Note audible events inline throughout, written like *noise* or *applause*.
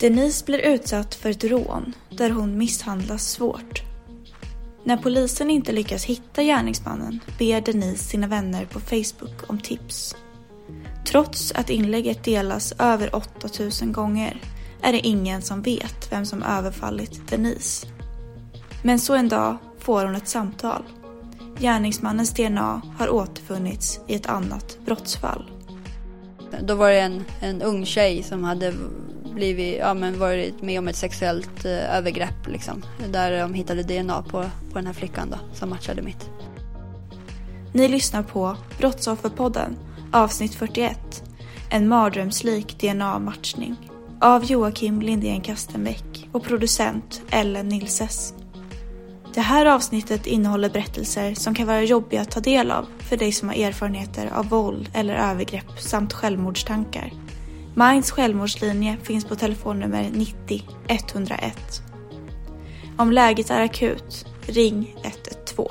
Denise blir utsatt för ett rån där hon misshandlas svårt. När polisen inte lyckas hitta gärningsmannen ber Denise sina vänner på Facebook om tips. Trots att inlägget delas över 8000 gånger är det ingen som vet vem som överfallit Denise. Men så en dag får hon ett samtal. Gärningsmannens DNA har återfunnits i ett annat brottsfall. Då var det en, en ung tjej som hade blivit, ja, men varit med om ett sexuellt eh, övergrepp. Liksom, där de hittade DNA på, på den här flickan då, som matchade mitt. Ni lyssnar på Brottsofferpodden avsnitt 41. En mardrömslik DNA-matchning. Av Joakim Lindén Kastenbäck och producent Ellen Nilses. Det här avsnittet innehåller berättelser som kan vara jobbiga att ta del av för dig som har erfarenheter av våld eller övergrepp samt självmordstankar. Minds självmordslinje finns på telefonnummer 90 101. Om läget är akut, ring 112.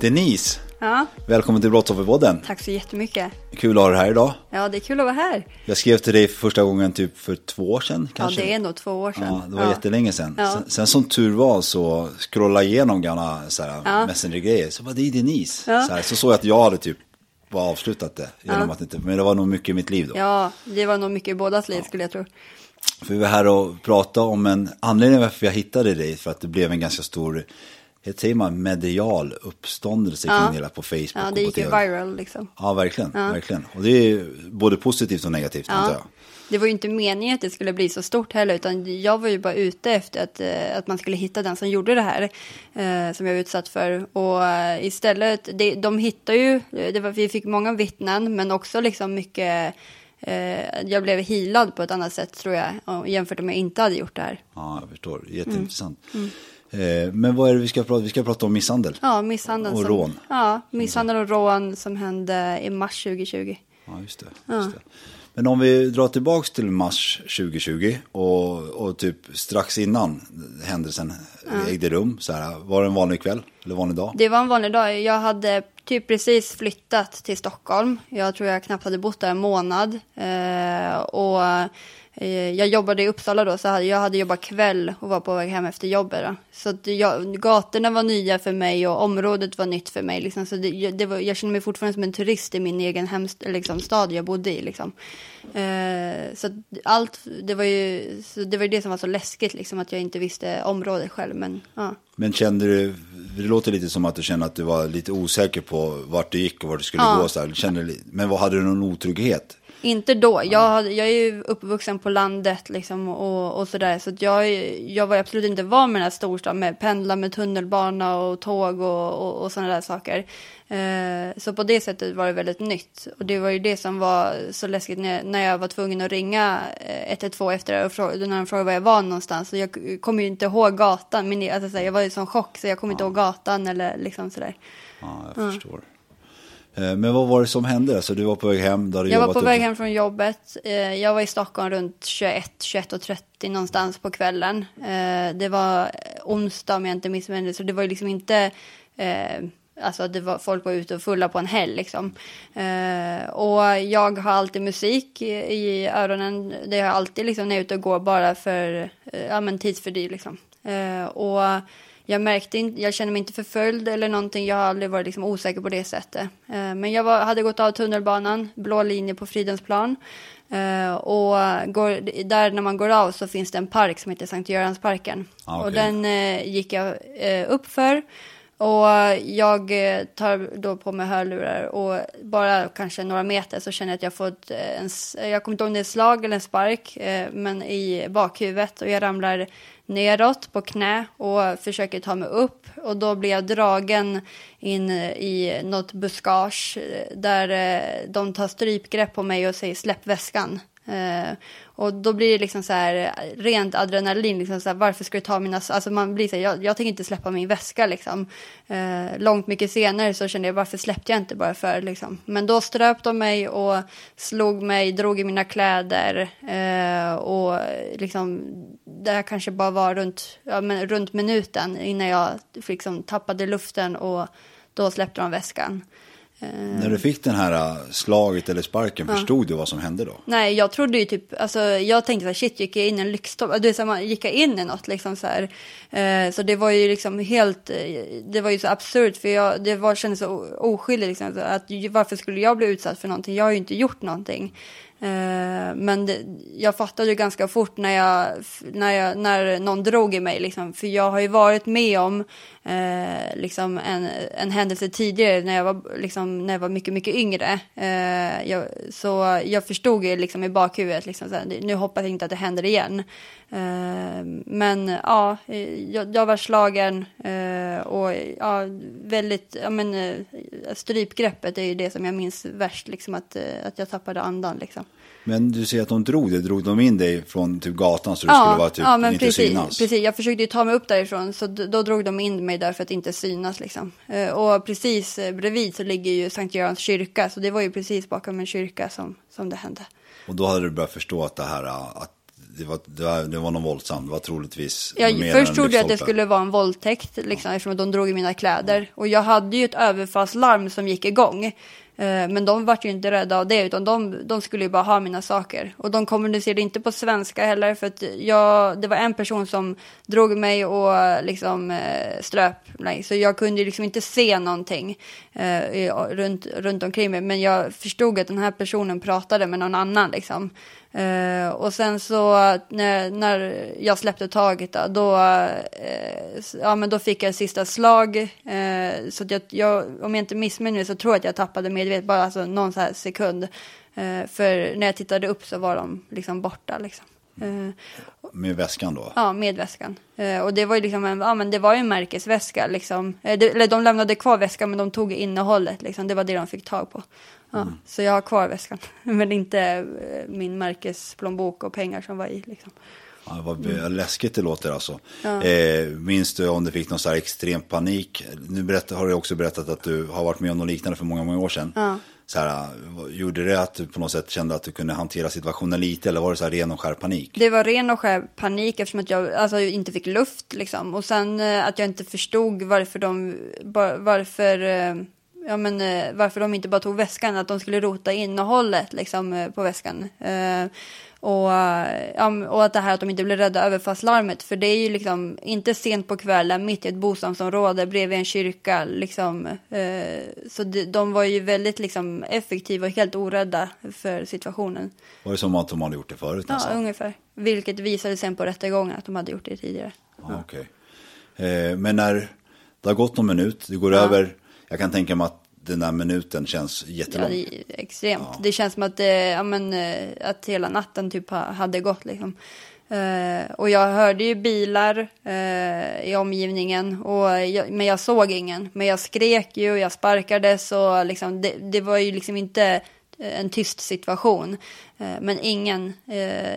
Denise, Ja, välkommen till Brottsofferpodden. tack så jättemycket. Kul att ha dig här idag. Ja, det är kul att vara här. Jag skrev till dig för första gången typ för två år sedan kanske. Ja, det är nog två år sedan. Ja, det var jättelänge sedan. Ja. Sen, sen som tur var så scrollade jag igenom gamla Ja. Messenger-grejer. Så var det är Denise. Ja. Så, här, så såg jag att jag hade typ var avslutat det. Genom att inte, men det var nog mycket i mitt liv då. Ja, det var nog mycket i bådas liv skulle jag tro. För vi var här och pratade om en anledning varför jag hittade dig. För att det blev en ganska stor, hur säger man, medial uppståndelse Ja. kring där på Facebook Ja, det gick ju viral liksom. Ja, verkligen. verkligen. Och det är både positivt och negativt antar jag. Det var ju inte meningen att det skulle bli så stort heller, utan jag var ju bara ute efter att, eh, att man skulle hitta den som gjorde det här, eh, som jag var utsatt för. Och eh, istället, det, de hittar ju, det var, vi fick många vittnen, men också liksom mycket, eh, jag blev healad på ett annat sätt tror jag, jämfört med om jag inte hade gjort det här. Ja, jag förstår. Jätteintressant. Eh, men vad är det vi ska prata Vi ska prata om misshandel. Ja, misshandeln. Och som, rån. Ja, misshandel och rån som hände i mars 2020. Ja, just det. Just det. Men om vi drar tillbaks till mars 2020 och, och typ strax innan händelsen ägde rum, så här, var det en vanlig kväll eller vanlig dag? Det var en vanlig dag. Jag hade typ precis flyttat till Stockholm. Jag tror jag knappt hade bott där en månad. Eh, och jag jobbade i Uppsala då, så hade, jag hade jobbat kväll och var på väg hem efter jobbet. Då. Så att jag, gatorna var nya för mig och området var nytt för mig. Liksom. Så det, jag- det var, jag kände mig fortfarande som en turist i min egen hemst, liksom, stad jag bodde i. Liksom. Eh, så allt, det var ju det, var det som var så läskigt, liksom, att jag inte visste området själv. Men, ja. Men kände du, det låter lite som att du kände att du var lite osäker på vart du gick och vart du skulle Ja. gå. Så här. Kände, men vad, hade du någon otrygghet? Inte då. Jag, jag är ju uppvuxen på landet liksom och, och sådär. Så att jag, jag var absolut inte van med den här storstan med pendla med tunnelbana och tåg och, och, och sådana där saker. Eh, så på det sättet var det väldigt nytt. Och det var ju det som var så läskigt när, när jag var tvungen att ringa eh, 112 efter det och fråga, när de frågade var jag var någonstans. Så jag kommer ju inte ihåg gatan. Min, alltså, så jag var i sån chock så jag kommer inte ihåg gatan eller liksom sådär. Ja, jag förstår. Eh, Men vad var det som hände? Alltså, du var på väg hem, hade Jag var på väg upp- hem från jobbet. Eh, Jag var i Stockholm runt 21, 21.30 någonstans på kvällen. Eh, Det var onsdag om jag inte missminner mig, så det var ju liksom inte... eh, Alltså det var, folk var ute och fulla på en helg liksom. Eh, och jag har alltid musik i, i öronen. Det har jag alltid liksom när jag är ute och går bara för eh, ja, men tidsfördriv liksom. Eh, och jag märkte inte, jag kände mig inte förföljd eller någonting. Jag har aldrig varit liksom osäker på det sättet. Eh, men jag var, hade gått av tunnelbanan, blå linje på Fridhemsplan. Uh, och går, där när man går av så finns det en park som heter Sankt Göransparken. Ah, okay. Och den uh, gick jag upp för. Och jag tar då på mig hörlurar och bara kanske några meter så känner jag att jag fått en, jag kommer inte ihåg om det är slag eller en spark, men i bakhuvudet och jag ramlar neråt på knä och försöker ta mig upp och då blir jag dragen in i något buskage eh, där eh, de tar strypgrepp på mig och säger släpp väskan. Eh, och då blir det liksom så här rent adrenalin, liksom så här, varför ska du ta mina, alltså man blir så här, jag, jag tänker inte släppa min väska liksom. Eh, långt mycket senare så kände jag, varför släppte jag inte bara för liksom. Men då ströp de mig och slog mig, drog i mina kläder eh, och liksom, det här kanske bara var runt, ja, men, runt minuten innan jag liksom tappade luften och då släppte de väskan. När du fick den här äh, slaget eller sparken, ja. förstod du vad som hände då? Nej, jag trodde ju typ, alltså jag tänkte så här, shit, gick jag in i en lyxtopp? Du vet, man gick jag in i något liksom så här. Eh, så det var ju liksom helt, eh, det var ju så absurt för jag, det var, kändes så oskyldigt liksom. Att varför skulle jag bli utsatt för någonting? Jag har ju inte gjort någonting. Eh, men det, jag fattade ju ganska fort när, jag, när, jag, när någon drog i mig. Liksom, för jag har ju varit med om eh, liksom en, en händelse tidigare när jag var, liksom, när jag var mycket, mycket yngre. Eh, jag, så jag förstod ju liksom i bakhuvudet, liksom, så här, nu hoppas jag inte att det händer igen. Eh, men ja, eh, jag, jag var slagen eh, och ja, väldigt, ja men eh, strypgreppet är ju det som jag minns värst, liksom att, att jag tappade andan liksom. Men du säger att de drog dig, drog de in dig från typ gatan så du ja, skulle vara typ ja, men inte precis, synas? precis, jag försökte ju ta mig upp därifrån så då drog de in mig där för att inte synas liksom. Och precis bredvid så ligger ju Sankt Görans kyrka så det var ju precis bakom en kyrka som, som det hände. Och då hade du börjat förstå att det här, att det var, det var, det var någon våldsam, det var troligtvis ja, Först trodde jag att det skulle vara en våldtäkt, liksom, ja. eftersom de drog i mina kläder. Och jag hade ju ett överfallslarm som gick igång. Eh, men de var ju inte rädda av det, utan de, de skulle ju bara ha mina saker. Och de kommunicerade inte på svenska heller, för att jag, det var en person som drog mig och liksom eh, ströp mig. Så jag kunde ju liksom inte se någonting eh, runt, runt omkring mig. Men jag förstod att den här personen pratade med någon annan liksom. Uh, och sen så när, när jag släppte taget då, då, uh, ja, men då fick jag sista slag. Uh, så jag, jag, om jag inte missminner mig så tror jag att jag tappade medvetandet medvetet bara alltså någon så sekund. för när jag tittade upp så var de liksom borta. Liksom. med väskan då? Ja, med väskan. och det var ju liksom en, ja, men det var ju en märkesväska. Liksom. det, eller de lämnade kvar väskan men de tog innehållet. Liksom. Det var det de fick tag på. Ja, mm. Så jag har kvar väskan, *laughs* men inte eh, min märkesplånbok och pengar som var i. Liksom. Ja, vad mm. läskigt det låter alltså. Ja. Eh, minns du om du fick någon så här extrem panik? Nu berätt, har du också berättat att du har varit med om något liknande för många, många år sedan. Ja. Så här, gjorde det att du på något sätt kände att du kunde hantera situationen lite eller var det så här ren och skär panik? Det var ren och skär panik eftersom att jag alltså, inte fick luft liksom. Och sen eh, att jag inte förstod varför de, varför eh, ja, men, eh, varför de inte bara tog väskan, att de skulle rota innehållet liksom, på väskan. Och, ja, och att det här att de inte blev rädda överfallslarmet, för det är ju liksom inte sent på kvällen, mitt i ett bostadsområde, bredvid en kyrka. Liksom, eh, så de, var ju väldigt liksom, effektiva och helt orädda för situationen. Var det som att de hade gjort det förut? Ja, alltså? ungefär. Vilket visade sen på rättegången att de hade gjort det tidigare. Ja. Okay. Eh, men när det har gått någon minut, det går ja. över jag kan tänka mig att den där minuten känns jättelång. Ja, det extremt. Ja. Det känns som att, det, ja, men, eh, att hela natten typ hade gått. Liksom. Uh, och jag hörde ju bilar uh, i omgivningen, och jag, men jag såg ingen. Men jag skrek ju och jag sparkades och liksom, det, det var ju liksom inte en tyst situation. Uh, men ingen,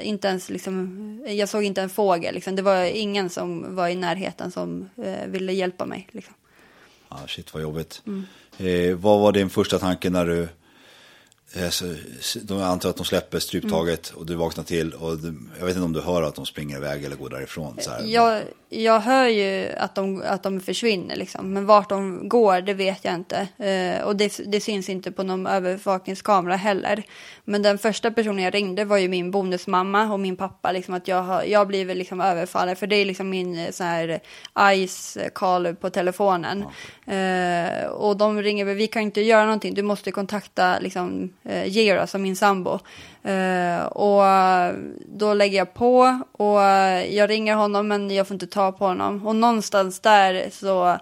inte ens liksom, jag såg inte en fågel. Liksom. Det var ingen som var i närheten som ville hjälpa mig. Liksom. Ah, shit vad jobbigt. Mm. Eh, vad var din första tanke när du, eh, så, de antar att de släpper stryptaget mm. och du vaknar till och du, jag vet inte om du hör att de springer iväg eller går därifrån. Så här. Jag, jag hör ju att de, att de försvinner liksom. Men vart de går, det vet jag inte. Eh, och det, det syns inte på någon övervakningskamera heller. Men den första personen jag ringde var ju min bonusmamma och min pappa. Liksom, att jag, har, jag blir väl liksom överfallen. För det är liksom min eh, så här ice call på telefonen. Ja. Eh, och de ringer, vi kan inte göra någonting. Du måste kontakta liksom, eh, Georg, alltså min sambo. Uh, och då lägger jag på och jag ringer honom men jag får inte ta på honom. Och någonstans där så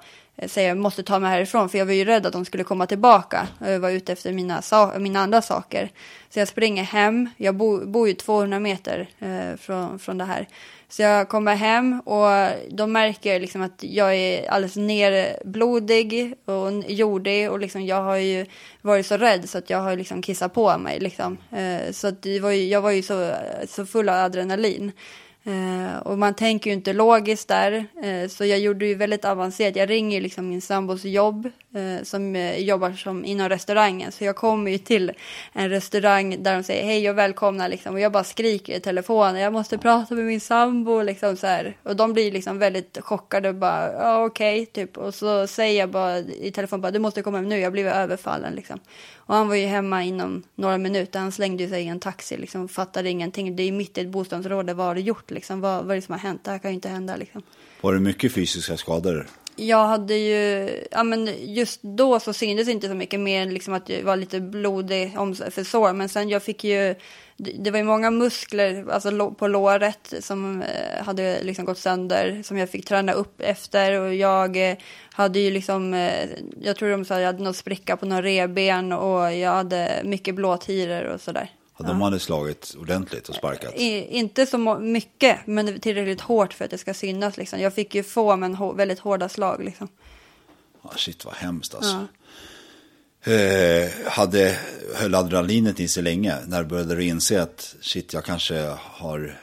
säger jag måste ta mig härifrån för jag var ju rädd att de skulle komma tillbaka och vara ute efter mina, mina andra saker. Så jag springer hem, jag bo, bor ju 200 meter uh, från, från det här. Så jag kommer hem och de märker liksom att jag är alldeles nerblodig och jordig och liksom jag har ju varit så rädd så att jag har liksom kissat på mig liksom. Eh, så att det var ju, jag var ju så, så full av adrenalin. Eh, och man tänker ju inte logiskt där, eh, så jag gjorde ju väldigt avancerat. Jag ringer liksom min sambos jobb eh, som eh, jobbar som inom restaurangen. Så jag kommer ju till en restaurang där de säger hej och välkomna liksom. Och jag bara skriker i telefonen, jag måste prata med min sambo liksom så här. Och de blir liksom väldigt chockade och bara, ja okej, okay, typ. Och så säger jag bara i telefon, bara, du måste komma hem nu, jag har blivit överfallen liksom. Och han var ju hemma inom några minuter. Han slängde sig i en taxi, liksom, fattade ingenting. Det är mitt i ett bostadsområde. Vad har du gjort? Liksom? Vad, vad är det som har hänt? Det här kan ju inte hända. Liksom. Var det mycket fysiska skador? Jag hade ju, ja men just då så syntes inte så mycket mer liksom att jag var lite blodig om, för sår. Men sen jag fick ju det var ju många muskler alltså på låret som eh, hade liksom gått sönder som jag fick träna upp efter och jag eh, hade ju liksom, eh, jag tror de sa att jag hade någon spricka på någon reben och jag hade mycket blåtiror och sådär. Ja, de hade slagit ordentligt och sparkat? I, inte så mycket, men tillräckligt hårt för att det ska synas. Liksom. Jag fick ju få, men väldigt hårda slag. Liksom. Ja, shit, vad hemskt alltså. Ja eh, hade, höll adrenalinet i sig länge. När började du inse att shit, jag kanske har...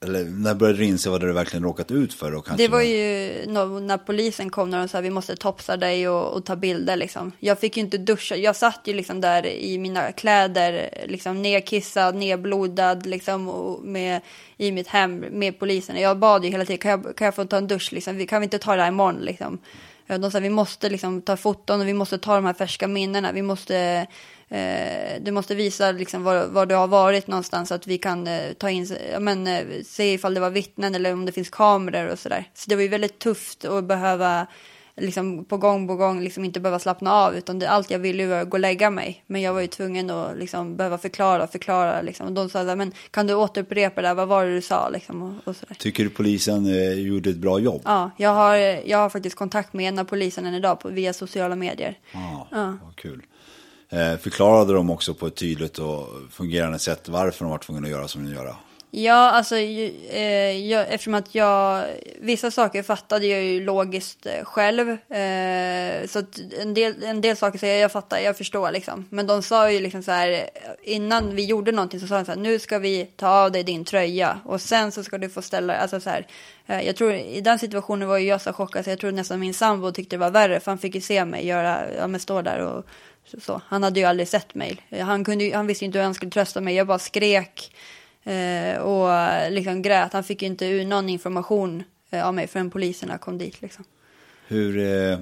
Eller när började du inse vad du verkligen råkat ut för? Och kanske... Det var ju när polisen kom när de sa vi måste topsa dig och, och, ta bilder liksom. Jag fick ju inte duscha. Jag satt ju liksom där i mina kläder, liksom nedkissad, nedblodad liksom med, i mitt hem med polisen. Jag bad ju hela tiden, kan jag, kan jag få ta en dusch liksom? Kan vi inte ta det här imorgon liksom? De sa vi måste liksom ta foton och vi måste ta de här färska minnena. Vi måste, eh, du måste visa liksom var, var, du har varit någonstans så att vi kan eh, ta in, ja, men, eh, se ifall det var vittnen eller om det finns kameror och sådär. Så det var ju väldigt tufft att behöva liksom på gång på gång liksom inte behöva slappna av utan det, allt jag ville var att gå och lägga mig. Men jag var ju tvungen att liksom behöva förklara och förklara liksom. Och de sa men kan du återupprepa det, vad var det du sa liksom och, och sådär. Tycker du polisen eh, gjorde ett bra jobb? Ja, jag har, jag har faktiskt kontakt med en av polisen idag på, via sociala medier. Ah, ja, vad kul. Eh, förklarade de också på ett tydligt och fungerande sätt varför de var tvungna att göra som de gjorde? Ja, alltså eh, jag, eftersom att jag, vissa saker fattade jag ju logiskt eh, själv. Eh, så en del, en del saker säger jag, jag fattar, jag förstår liksom. Men de sa ju liksom så här, innan vi gjorde någonting så sa de så här, nu ska vi ta av dig din tröja och sen så ska du få ställa, alltså så här. Eh, jag tror i den situationen var ju jag så chockad så jag tror nästan min sambo tyckte det var värre för han fick ju se mig göra, ja men stå där och så. Han hade ju aldrig sett mig. Han, kunde, han visste inte hur han skulle trösta mig, jag bara skrek. Eh, och liksom grät. Han fick inte ur någon information eh, av mig förrän poliserna kom dit. Liksom. Hur, eh,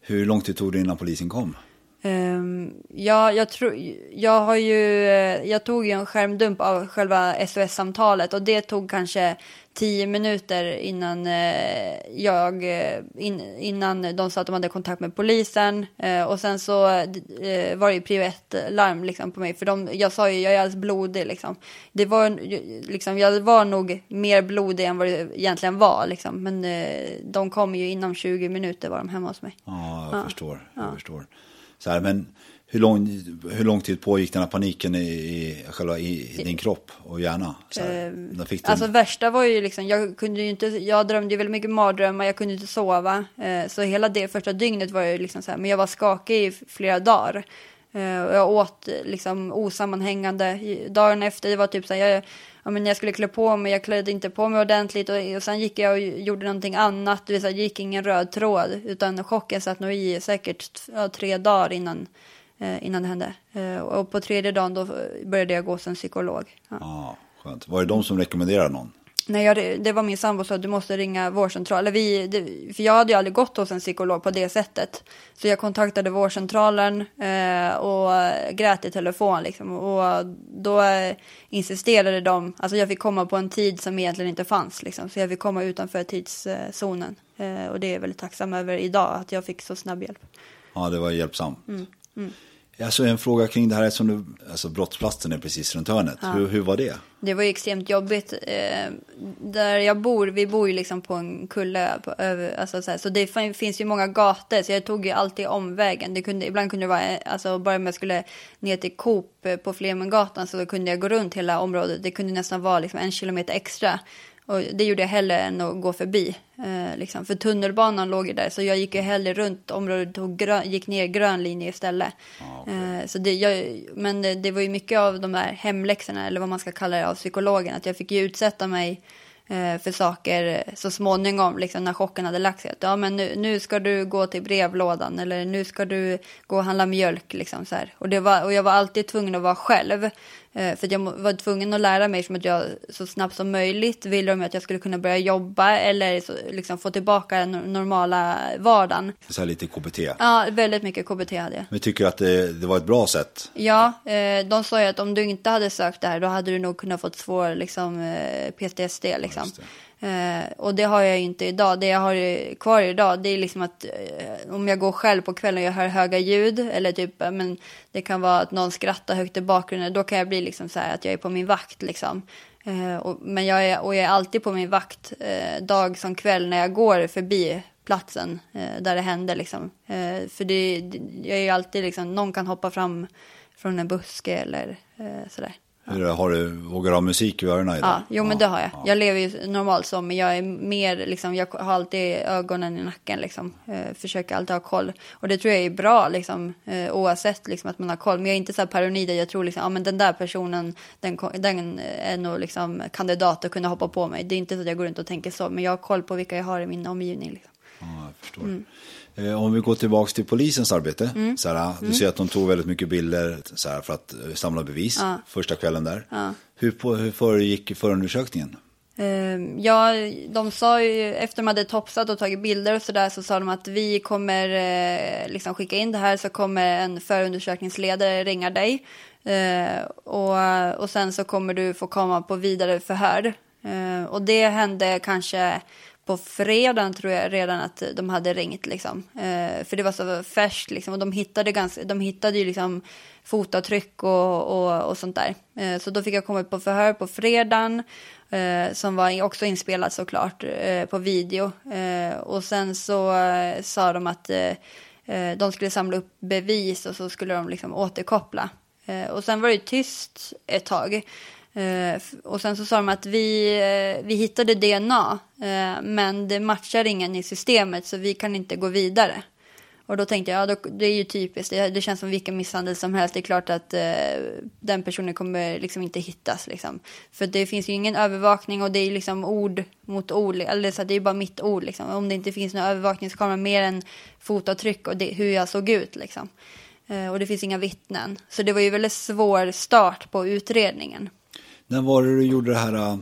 hur lång tid tog det innan polisen kom? Um, ja, jag, tror, jag, har ju, eh, jag tog ju en skärmdump av själva SOS-samtalet och det tog kanske tio minuter innan, eh, jag, eh, in, innan de sa att de hade kontakt med polisen. Eh, och sen så var det ju prio ett-larm liksom, på mig. För de, jag sa ju, jag är alldeles blodig. Liksom. Det var, liksom, jag var nog mer blodig än vad det egentligen var. Liksom. Men de kom ju inom 20 minuter var de hemma hos mig. Ja, jag ja. förstår. Jag ja. förstår. Så här, men hur lång, hur lång tid pågick den här paniken i, i, själva, i, i din kropp och hjärna? Eh, fick alltså värsta var ju liksom, jag kunde ju inte, jag drömde ju väldigt mycket mardrömmar, jag kunde inte sova. Eh, så hela det första dygnet var ju liksom så här, men jag var skakig i flera dagar. Eh, och jag åt liksom osammanhängande. Dagen efter, det var typ så här, jag, ja, men jag skulle klä på mig, jag klädde inte på mig ordentligt och, och sen gick jag och gjorde någonting annat. Det, vill säga, gick ingen röd tråd, utan chocken satt nog i säkert ja, tre dagar innan innan det hände. Eh, och på tredje dagen då började jag gå som psykolog. Ja. Ah, skönt. Var det de som rekommenderade någon? Nej, jag, det var min sambo sa du måste ringa vårdcentralen. Vi, det, för jag hade ju aldrig gått hos en psykolog på det sättet. Så jag kontaktade vårdcentralen eh, och grät i telefon liksom. Och då eh, insisterade de, alltså jag fick komma på en tid som egentligen inte fanns liksom. Så jag fick komma utanför tidszonen. Eh, och det är jag väldigt tacksam över idag, att jag fick så snabb hjälp. Ja, det var hjälpsamt. Mm, mm. Alltså en fråga kring det här som du, alltså brottsplatsen är precis runt hörnet. Ja. Hur, hur var det? Det var ju extremt jobbigt. Eh, där jag bor, vi bor ju liksom på en kulle. På, över, alltså så, här, så det finns ju många gator så jag tog ju alltid omvägen. Det kunde, ibland kunde det vara, alltså bara om jag skulle ner till Coop på Flemengatan så då kunde jag gå runt hela området. Det kunde nästan vara liksom en kilometer extra. Och det gjorde jag hellre än att gå förbi. Eh, liksom. För tunnelbanan låg ju där, så jag gick ju hellre runt området och grön, gick ner grön linje istället. Ah, okay. eh, så det, jag, men det, det, var ju mycket av de där hemläxorna, eller vad man ska kalla det, av psykologen. Att jag fick ju utsätta mig eh, för saker så småningom, liksom, när chocken hade lagt sig. Att, ja, men nu, nu ska du gå till brevlådan, eller nu ska du gå och handla mjölk. Liksom, så här. Och, det var, och jag var alltid tvungen att vara själv. Eh, för jag var tvungen att lära mig som att jag så snabbt som möjligt ville de att jag skulle kunna börja jobba eller så, liksom få tillbaka den normala vardagen. Så här lite KBT? Ja, väldigt mycket KBT hade jag. Men tycker du att det, det var ett bra sätt? Ja, eh, de sa ju att om du inte hade sökt det här då hade du nog kunnat få svår liksom, eh, PTSD. Liksom. Eh, och det har jag ju inte idag. Det jag har kvar idag det är liksom att eh, om jag går själv på kvällen och jag hör höga ljud eller typ eh, men det kan vara att någon skrattar högt i bakgrunden. Då kan jag bli liksom så här att jag är på min vakt liksom. Eh, och, men jag är, och jag är alltid på min vakt eh, dag som kväll när jag går förbi platsen eh, där det hände liksom. Eh, för det, jag är ju alltid liksom, någon kan hoppa fram från en buske eller eh, sådär. Hur, har du, vågar du ha musik i öronen idag? Ja, jo men det har jag. Jag lever ju normalt så, men jag är mer liksom, jag har alltid ögonen i nacken liksom. Eh, försöker alltid ha koll. Och det tror jag är bra liksom, eh, oavsett liksom att man har koll. Men jag är inte så här paranoid, jag tror liksom, ja men den där personen, den, den är nog liksom kandidat att kunna hoppa på mig. Det är inte så att jag går runt och tänker så, men jag har koll på vilka jag har i min omgivning. Liksom. Ja, jag förstår. Mm. Eh, om vi går tillbaka till polisens arbete. Mm. Såhär, du mm. ser att de tog väldigt mycket bilder såhär, för att eh, samla bevis ja. första kvällen där. Ja. Hur, hur föregick förundersökningen? Uh, ja, de sa ju efter de hade topsat och tagit bilder och sådär så sa de att vi kommer uh, liksom skicka in det här så kommer en förundersökningsledare ringa dig. Och, och sen så kommer du få komma på vidare förhör. och det hände kanske på fredagen tror jag redan att de hade ringt liksom. Eh, för det var så färskt liksom och de hittade, ganska, de hittade ju liksom fotavtryck och, och, och sånt där. Eh, så då fick jag komma på förhör på fredagen eh, som var också inspelat såklart eh, på video. Eh, och sen så eh, sa de att eh, eh, de skulle samla upp bevis och så skulle de liksom återkoppla. Eh, och sen var det tyst ett tag. Eh, och sen så sa de att vi, eh, vi hittade DNA, eh, men det matchar ingen i systemet så vi kan inte gå vidare. Och då tänkte jag, ja, då, det är ju typiskt, det, det, känns som vilken misshandel som helst. Det är klart att eh, den personen kommer liksom inte hittas. Liksom. För det finns ju ingen övervakning och det är liksom ord mot ord. Eller så det är bara mitt ord. Liksom. Om det inte finns några övervakningskameror mer än fotavtryck och det, hur jag såg ut. Liksom. Eh, och det finns inga vittnen. Så det var ju väldigt svår start på utredningen. När var det du gjorde det här äh,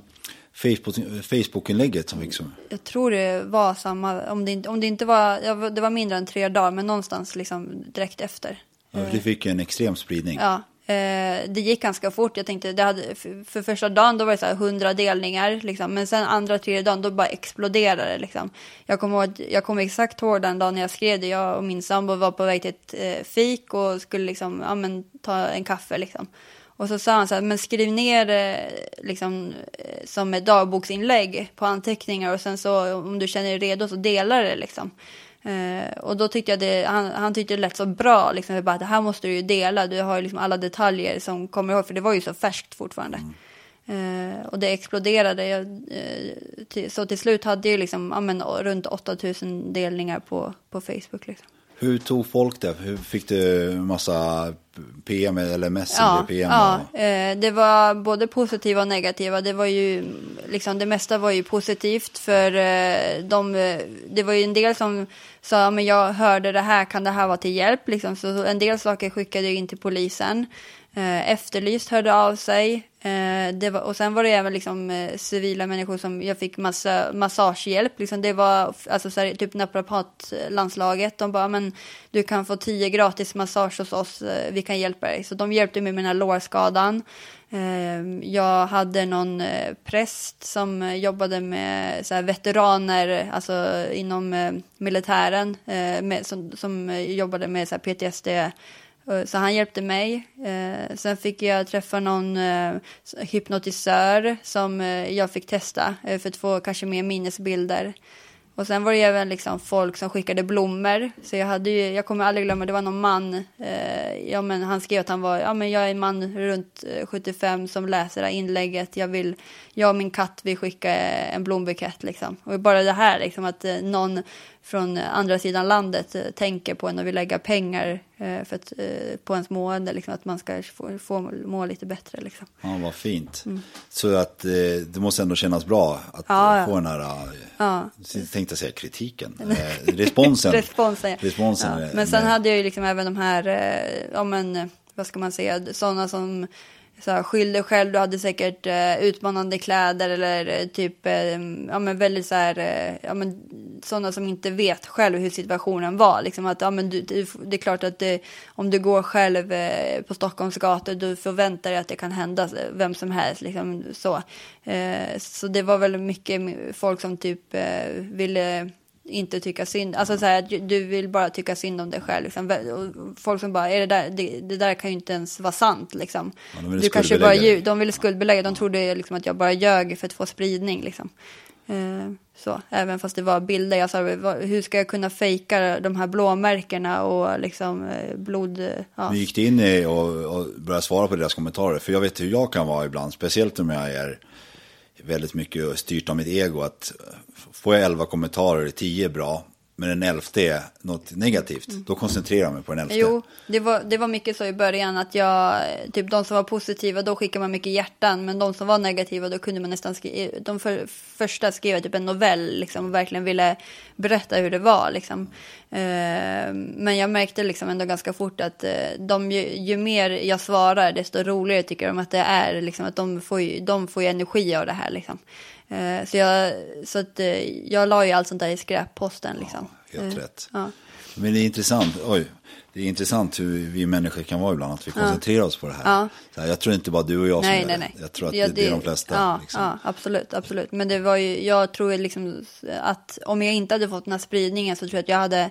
Facebook-inlägget som fick? Jag tror det var samma, om det inte, om det inte var, det var mindre än tre dagar, men någonstans liksom direkt efter. Ja, det fick en extrem spridning. Ja, eh, det gick ganska fort. Jag tänkte, det hade, för första dagen då var det så här 100 delningar, liksom. men sen andra, tredje dagen då bara exploderade det. Liksom. Jag kommer jag kommer exakt ihåg den dagen jag skrev det. Jag och min sambo var på väg till ett eh, fik och skulle liksom, ja, men, ta en kaffe. Liksom. Och så sa han så här, men skriv ner det liksom, eh, som ett dagboksinlägg på anteckningar och sen så om du känner dig redo så dela det liksom. Eh, och då tyckte jag det, han, han tyckte det lät så bra, liksom, bara, det här måste du ju dela, du har ju liksom alla detaljer som kommer ihåg, för det var ju så färskt fortfarande. Mm. Eh, och det exploderade, jag, eh, till, så till slut hade jag liksom, ja, men, runt 8000 delningar på, på Facebook. Liksom. Hur tog folk det? Hur fick du massa PM eller Messenger ja, PM? Ja, eh, det var både positiva och negativa. Det var ju liksom det mesta var ju positivt för eh, de, det var ju en del som sa men jag hörde det här, kan det här vara till hjälp? Liksom, så en del saker skickade jag in till polisen. Eh, efterlyst hörde av sig. Eh, det var, och sen var det även liksom, eh, civila människor som jag fick massa massagehjälp. Liksom det var alltså, så här, typ naprapatlandslaget. De bara, men du kan få tio gratis massage hos oss. Vi kan hjälpa dig. Så de hjälpte mig med den här lårskadan. Ehm, jag hade någon präst som jobbade med så här, veteraner, alltså inom militären, med, som, som jobbade med så här, PTSD. Eh, så han hjälpte mig. Eh, sen fick jag träffa någon eh, hypnotisör som jag fick testa för att få kanske mer minnesbilder. Och sen var det även liksom folk som skickade blommor. Så jag hade ju, jag kommer aldrig glömma, det var någon man. Eh, ja, men han skrev att han var, ja men jag är en man runt 75 som läser det här inlägget. Jag vill, jag och min katt vill skicka en blombukett liksom. Och bara det här liksom att någon från andra sidan landet eh, tänker på en och vill lägga pengar eh, för att, eh, på ens mående. Liksom, att man ska få, få må lite bättre liksom. Ja, vad fint. Så att eh, det måste ändå kännas bra att Ja, eh, ja. få den här, eh, tänkte säga kritiken, eh, responsen. *laughs* Responsen, ja. Responsen, ja. eh, Men sen hade jag ju liksom även de här, eh, ja men, eh, vad ska man säga, sådana som så här, skyll dig själv, du hade säkert eh, utmanande kläder eller eh, typ, eh, ja men väldigt så här, eh, ja men sådana som inte vet själv hur situationen var. Liksom att, ja men du, du, det är klart att det, om du går själv eh, på Stockholms gator, du förväntar dig att det kan hända vem som helst, liksom så. Eh, så det var väl mycket folk som typ eh, ville inte tycka synd, alltså så här, du vill bara tycka synd om dig själv. Liksom. Folk som bara, är det, där, det, det där kan ju inte ens vara sant. Liksom. Ja, du kanske bara, skuldbelägga lju- de ville skuldbelägga, de trodde liksom att jag bara ljög för att få spridning. Liksom. Eh, så, även fast det var bilder, jag sa, hur ska jag kunna fejka de här blåmärkena och liksom eh, blod... eh, Ja. Nu gick det in i och, och började svara på deras kommentarer. För jag vet hur jag kan vara ibland, speciellt om jag är väldigt mycket styrt av mitt ego. Att får jag elva kommentarer, är tio bra, men den elfte är något negativt. Då koncentrerar jag mig på den elfte. Mm. Jo, det var, det var mycket så i början att jag, typ de som var positiva, då skickade man mycket hjärtan, men de som var negativa, då kunde man nästan skriva, de för, första skrev typ en novell, liksom, och verkligen ville berätta hur det var, liksom. Eh, men jag märkte liksom ändå ganska fort att eh, de, ju, ju mer jag svarar, desto roligare tycker de att det är, liksom, att de får ju, de får ju energi av det här, liksom. Eh, så jag, så att jag la ju allt sånt där i skräpposten, liksom. Helt Eh, rätt. Ja. Men det är intressant, oj, det är intressant hur vi människor kan vara ibland, att vi koncentrerar oss på det här. Ja. Så här. Jag tror inte bara du och jag som Nej, nej, det. nej. Jag tror att Ja, det, det är de flesta. Ja, liksom. ja, absolut, absolut. Men det var ju, jag tror liksom att om jag inte hade fått den här spridningen så tror jag att jag hade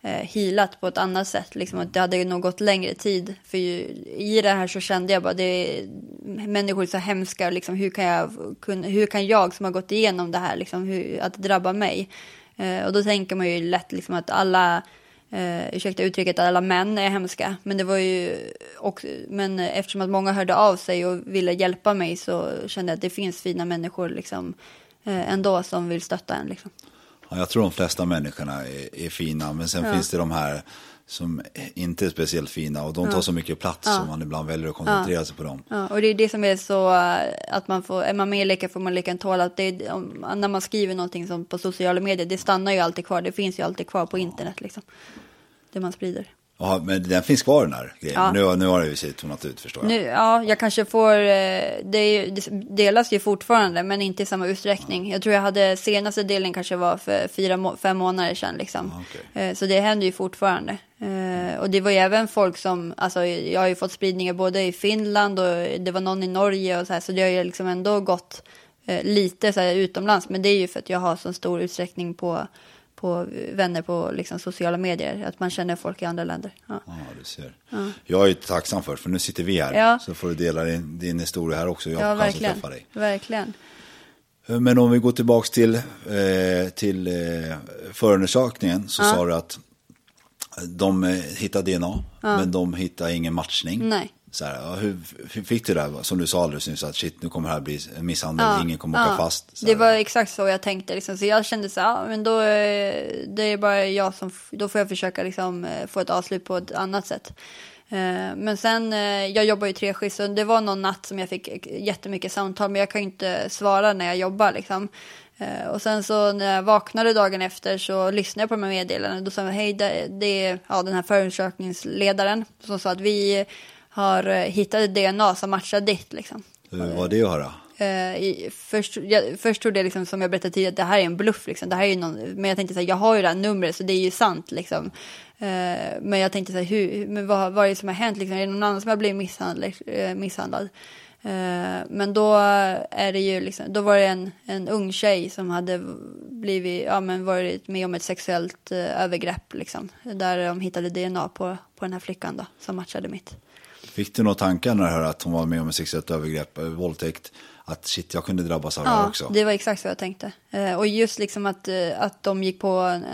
eh, healat på ett annat sätt. Liksom att det hade nog gått längre tid. För ju, i det här så kände jag bara, det är, människor är så hemska. Liksom, hur, kan jag, kun, hur kan jag som har gått igenom det här, liksom, hur, att det drabbar mig? Eh, och då tänker man ju lätt liksom, att alla Uh, ursäkta uttrycket, att alla män är hemska. Men det var ju också, men eftersom att många hörde av sig och ville hjälpa mig så kände jag att det finns fina människor liksom eh, ändå som vill stötta en liksom. Ja, jag tror de flesta människorna är, är fina, men sen finns det de här som inte är speciellt fina och de tar så mycket plats som man ibland väljer att koncentrera sig på dem. Ja, och det är det som är så eh, att man får, är man med i leken får man leken tåla. Att det är, om, när man skriver någonting som på sociala medier, det stannar ju alltid kvar. Det finns ju alltid kvar på internet liksom. Det man sprider. Ja, men den finns kvar den här grejen. Ja. Nu, nu har det ju sig tonat ut förstår jag. Nu, ja, jag kanske får, eh, det, är det delas ju fortfarande men inte i samma utsträckning. Jag tror jag hade senaste delen kanske var för fyra, fem månader sedan liksom. Okej. Eh, Så det händer ju fortfarande. Eh, Och det var ju även folk som, alltså jag har ju fått spridningar både i Finland och det var någon i Norge och så här. Så det har ju liksom ändå gått lite så här utomlands. Men det är ju för att jag har så stor utsträckning på, på vänner på liksom sociala medier. Att man känner folk i andra länder. Ja. Ja, du ser. Jag är ju tacksam för för nu sitter vi här. Ja. Så får du dela din, din historia här också. Jag Ja, verkligen. träffa dig. Verkligen. Men om vi går tillbaka till, eh, till eh, förundersökningen så sa du att de eh, hittade DNA men de hittade ingen matchning. Nej. Så här, ja, hur hur fick du det här, som du sa alldeles nyss, att shit nu kommer det här bli en misshandel, ingen kommer åka fast. Det var exakt så jag tänkte. Liksom. Så jag kände så här, ja, men då eh, det är bara jag som, då får jag försöka liksom, eh, få ett avslut på ett annat sätt. Eh, Men sen, jag jobbar ju treskift, så det var någon natt som jag fick jättemycket samtal, men jag kan ju inte svara när jag jobbar liksom. Och sen så när jag vaknade dagen efter så lyssnade jag på de här meddelandena. Då sa jag, hej, det, det är ja, den här förundersökningsledaren som sa att vi har eh, hittat DNA som matchar ditt liksom. Hur var det att höra? Eh, i, först, jag, först trodde jag liksom, som jag berättade tidigare att det här är en bluff. Liksom. Det här är någon, men jag tänkte så här, jag har ju det här numret så det är ju sant. Liksom. Eh, men jag tänkte så här, hur, men vad, vad är det som har hänt? Liksom? Är det någon annan som har blivit misshandlad? Eh, misshandlad? Eh, men då är det ju liksom, då var det en, en ung tjej som hade blivit, ja men varit med om ett sexuellt eh, övergrepp liksom. Där de hittade DNA på, på den här flickan då, som matchade mitt. Fick du några tankar när du hörde att hon var med om ett sexuellt övergrepp, eh, våldtäkt? Att shit, jag kunde drabbas av det här Ja, också. det var exakt så jag tänkte. Eh, och just liksom att, eh, att de gick på en,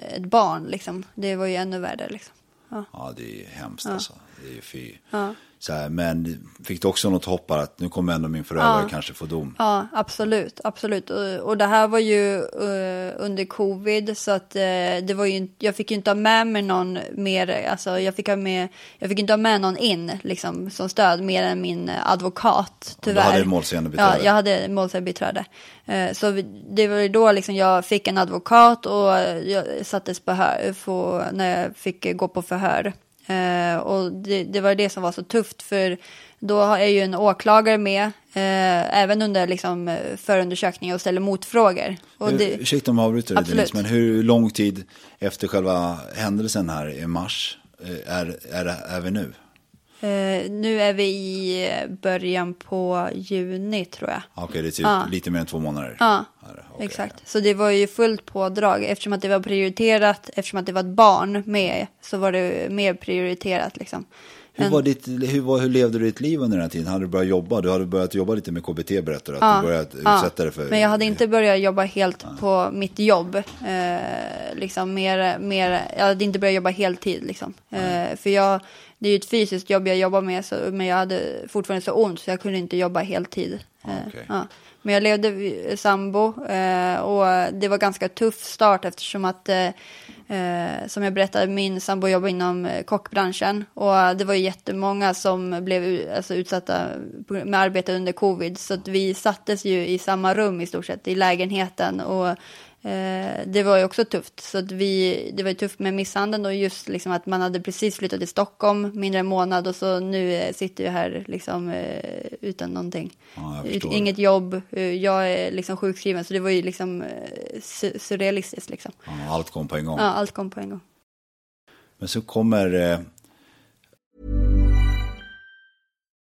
ett barn liksom, det var ju ännu värre liksom. Ja. Ja, det är hemskt alltså. Det är fy. Ja. Så här, men fick du också något hopp att nu kommer ändå min förövare Ja. kanske få dom? Ja, absolut, absolut. Och, och det här var ju eh, under covid så att eh, det var ju, jag fick ju inte ha med mig någon mer, alltså jag fick ha med, jag fick inte ha med någon in liksom som stöd mer än min advokat du tyvärr. hade ett målsägandebiträde? Ja, jag hade målsägandebiträde. Eh, så det var ju då liksom jag fick en advokat och jag sattes på hör, när jag fick gå på förhör. Eh, och det, det var det som var så tufft för då är ju en åklagare med eh, även under liksom, eh, förundersökningen och ställer motfrågor. Och Hur, det, ursäkta om jag avbryter dig men hur lång tid efter själva händelsen här i mars eh, är, är, är vi nu? Eh, nu är vi i början på juni tror jag. Okej, det är typ Ja. lite mer än två månader. Ja, okej. exakt. Så det var ju fullt pådrag. Eftersom att det var prioriterat, eftersom att det var ett barn med, så var det mer prioriterat liksom. Hur, var ditt, hur, var, hur levde du ditt liv under den här tiden? Hade du börjat jobba? Du hade börjat jobba lite med KBT berättar du, att Ja, du börjat ja. utsätta dig för... Men jag hade inte börjat jobba helt på mitt jobb. Eh, liksom mer, mer, jag hade inte börjat jobba heltid. Liksom. Eh, för jag, det är ju ett fysiskt jobb jag jobbar med, så, men jag hade fortfarande så ont så jag kunde inte jobba heltid. Eh, Okej. ja. Men jag levde vid- sambo eh, och det var ganska tuff start eftersom att eh, Eh, som jag berättade, min sambo jobbar inom eh, kockbranschen och det var ju jättemånga som blev alltså, utsatta med arbete under covid. Så att vi sattes ju i samma rum i stort sett, i lägenheten. Och eh, det var ju också tufft. Så att vi, det var ju tufft med misshandeln och just liksom att man hade precis flyttat till Stockholm, mindre än en månad och så nu eh, sitter jag här liksom eh, utan någonting. Ja. Inget jobb, eh, jag är liksom sjukskriven så det var ju liksom eh, su- surrealistiskt liksom. Ja, allt kom på en gång. Ja, allt kom på en gång. Men så kommer...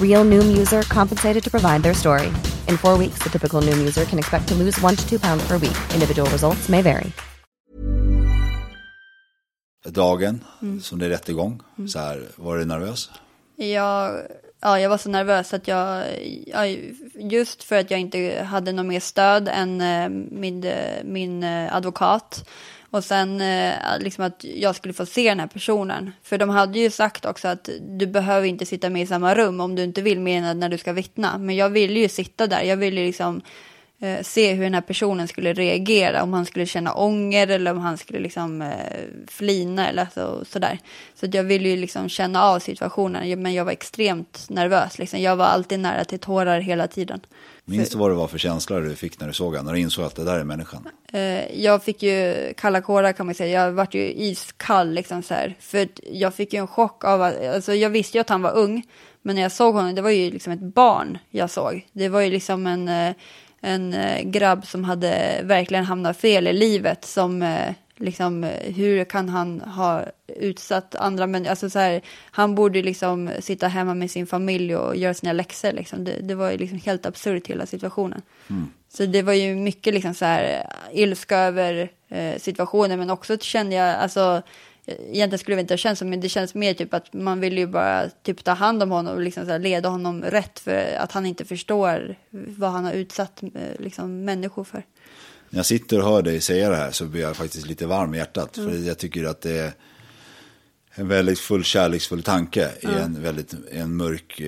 Real Noom user compensated to provide their story. In four weeks, the typical Noom user can expect to lose one to two pounds per week. Individual results may vary. dagen Mm. som det är rättegång, så här, var du nervös? Jag, ja, jag var så nervös att jag, ja, just för att jag inte hade något mer stöd än eh, min, eh, min eh, advokat. Och sen eh, liksom att jag skulle få se den här personen. För de hade ju sagt också att du behöver inte sitta med i samma rum om du inte vill mer än när du ska vittna. Men jag ville ju sitta där. Jag ville liksom eh, se hur den här personen skulle reagera, om han skulle känna ånger eller om han skulle liksom eh, flina eller så, sådär. Så jag ville ju liksom känna av situationen, men jag var extremt nervös. Liksom. Jag var alltid nära till tårar hela tiden. Minns du vad det var för känslor du fick när du såg honom, när du insåg att det där är människan? Eh, jag fick ju kalla kårar kan man säga. Jag vart ju iskall liksom så här. För jag fick ju en chock av att, alltså jag visste ju att han var ung. Men när jag såg honom, det var ju liksom ett barn jag såg. Det var ju liksom en, eh, en eh, grabb som hade verkligen hamnat fel i livet. Som liksom, hur kan han ha utsatt andra människor? Alltså så här, han borde liksom sitta hemma med sin familj och göra sina läxor. Liksom. Det, det var ju liksom helt absurt hela situationen. Mm. Så det var ju mycket liksom så här ilska över eh, situationen, men också kände jag, alltså, egentligen skulle det inte ha känts så, men det känns mer typ att man vill ju bara typ ta hand om honom och liksom så här, leda honom rätt för att han inte förstår vad han har utsatt eh, liksom, människor för när jag sitter och hör dig säga det här så blir jag faktiskt lite varm i hjärtat. Mm. För jag tycker att det är en väldigt full kärleksfull tanke i en väldigt en mörk,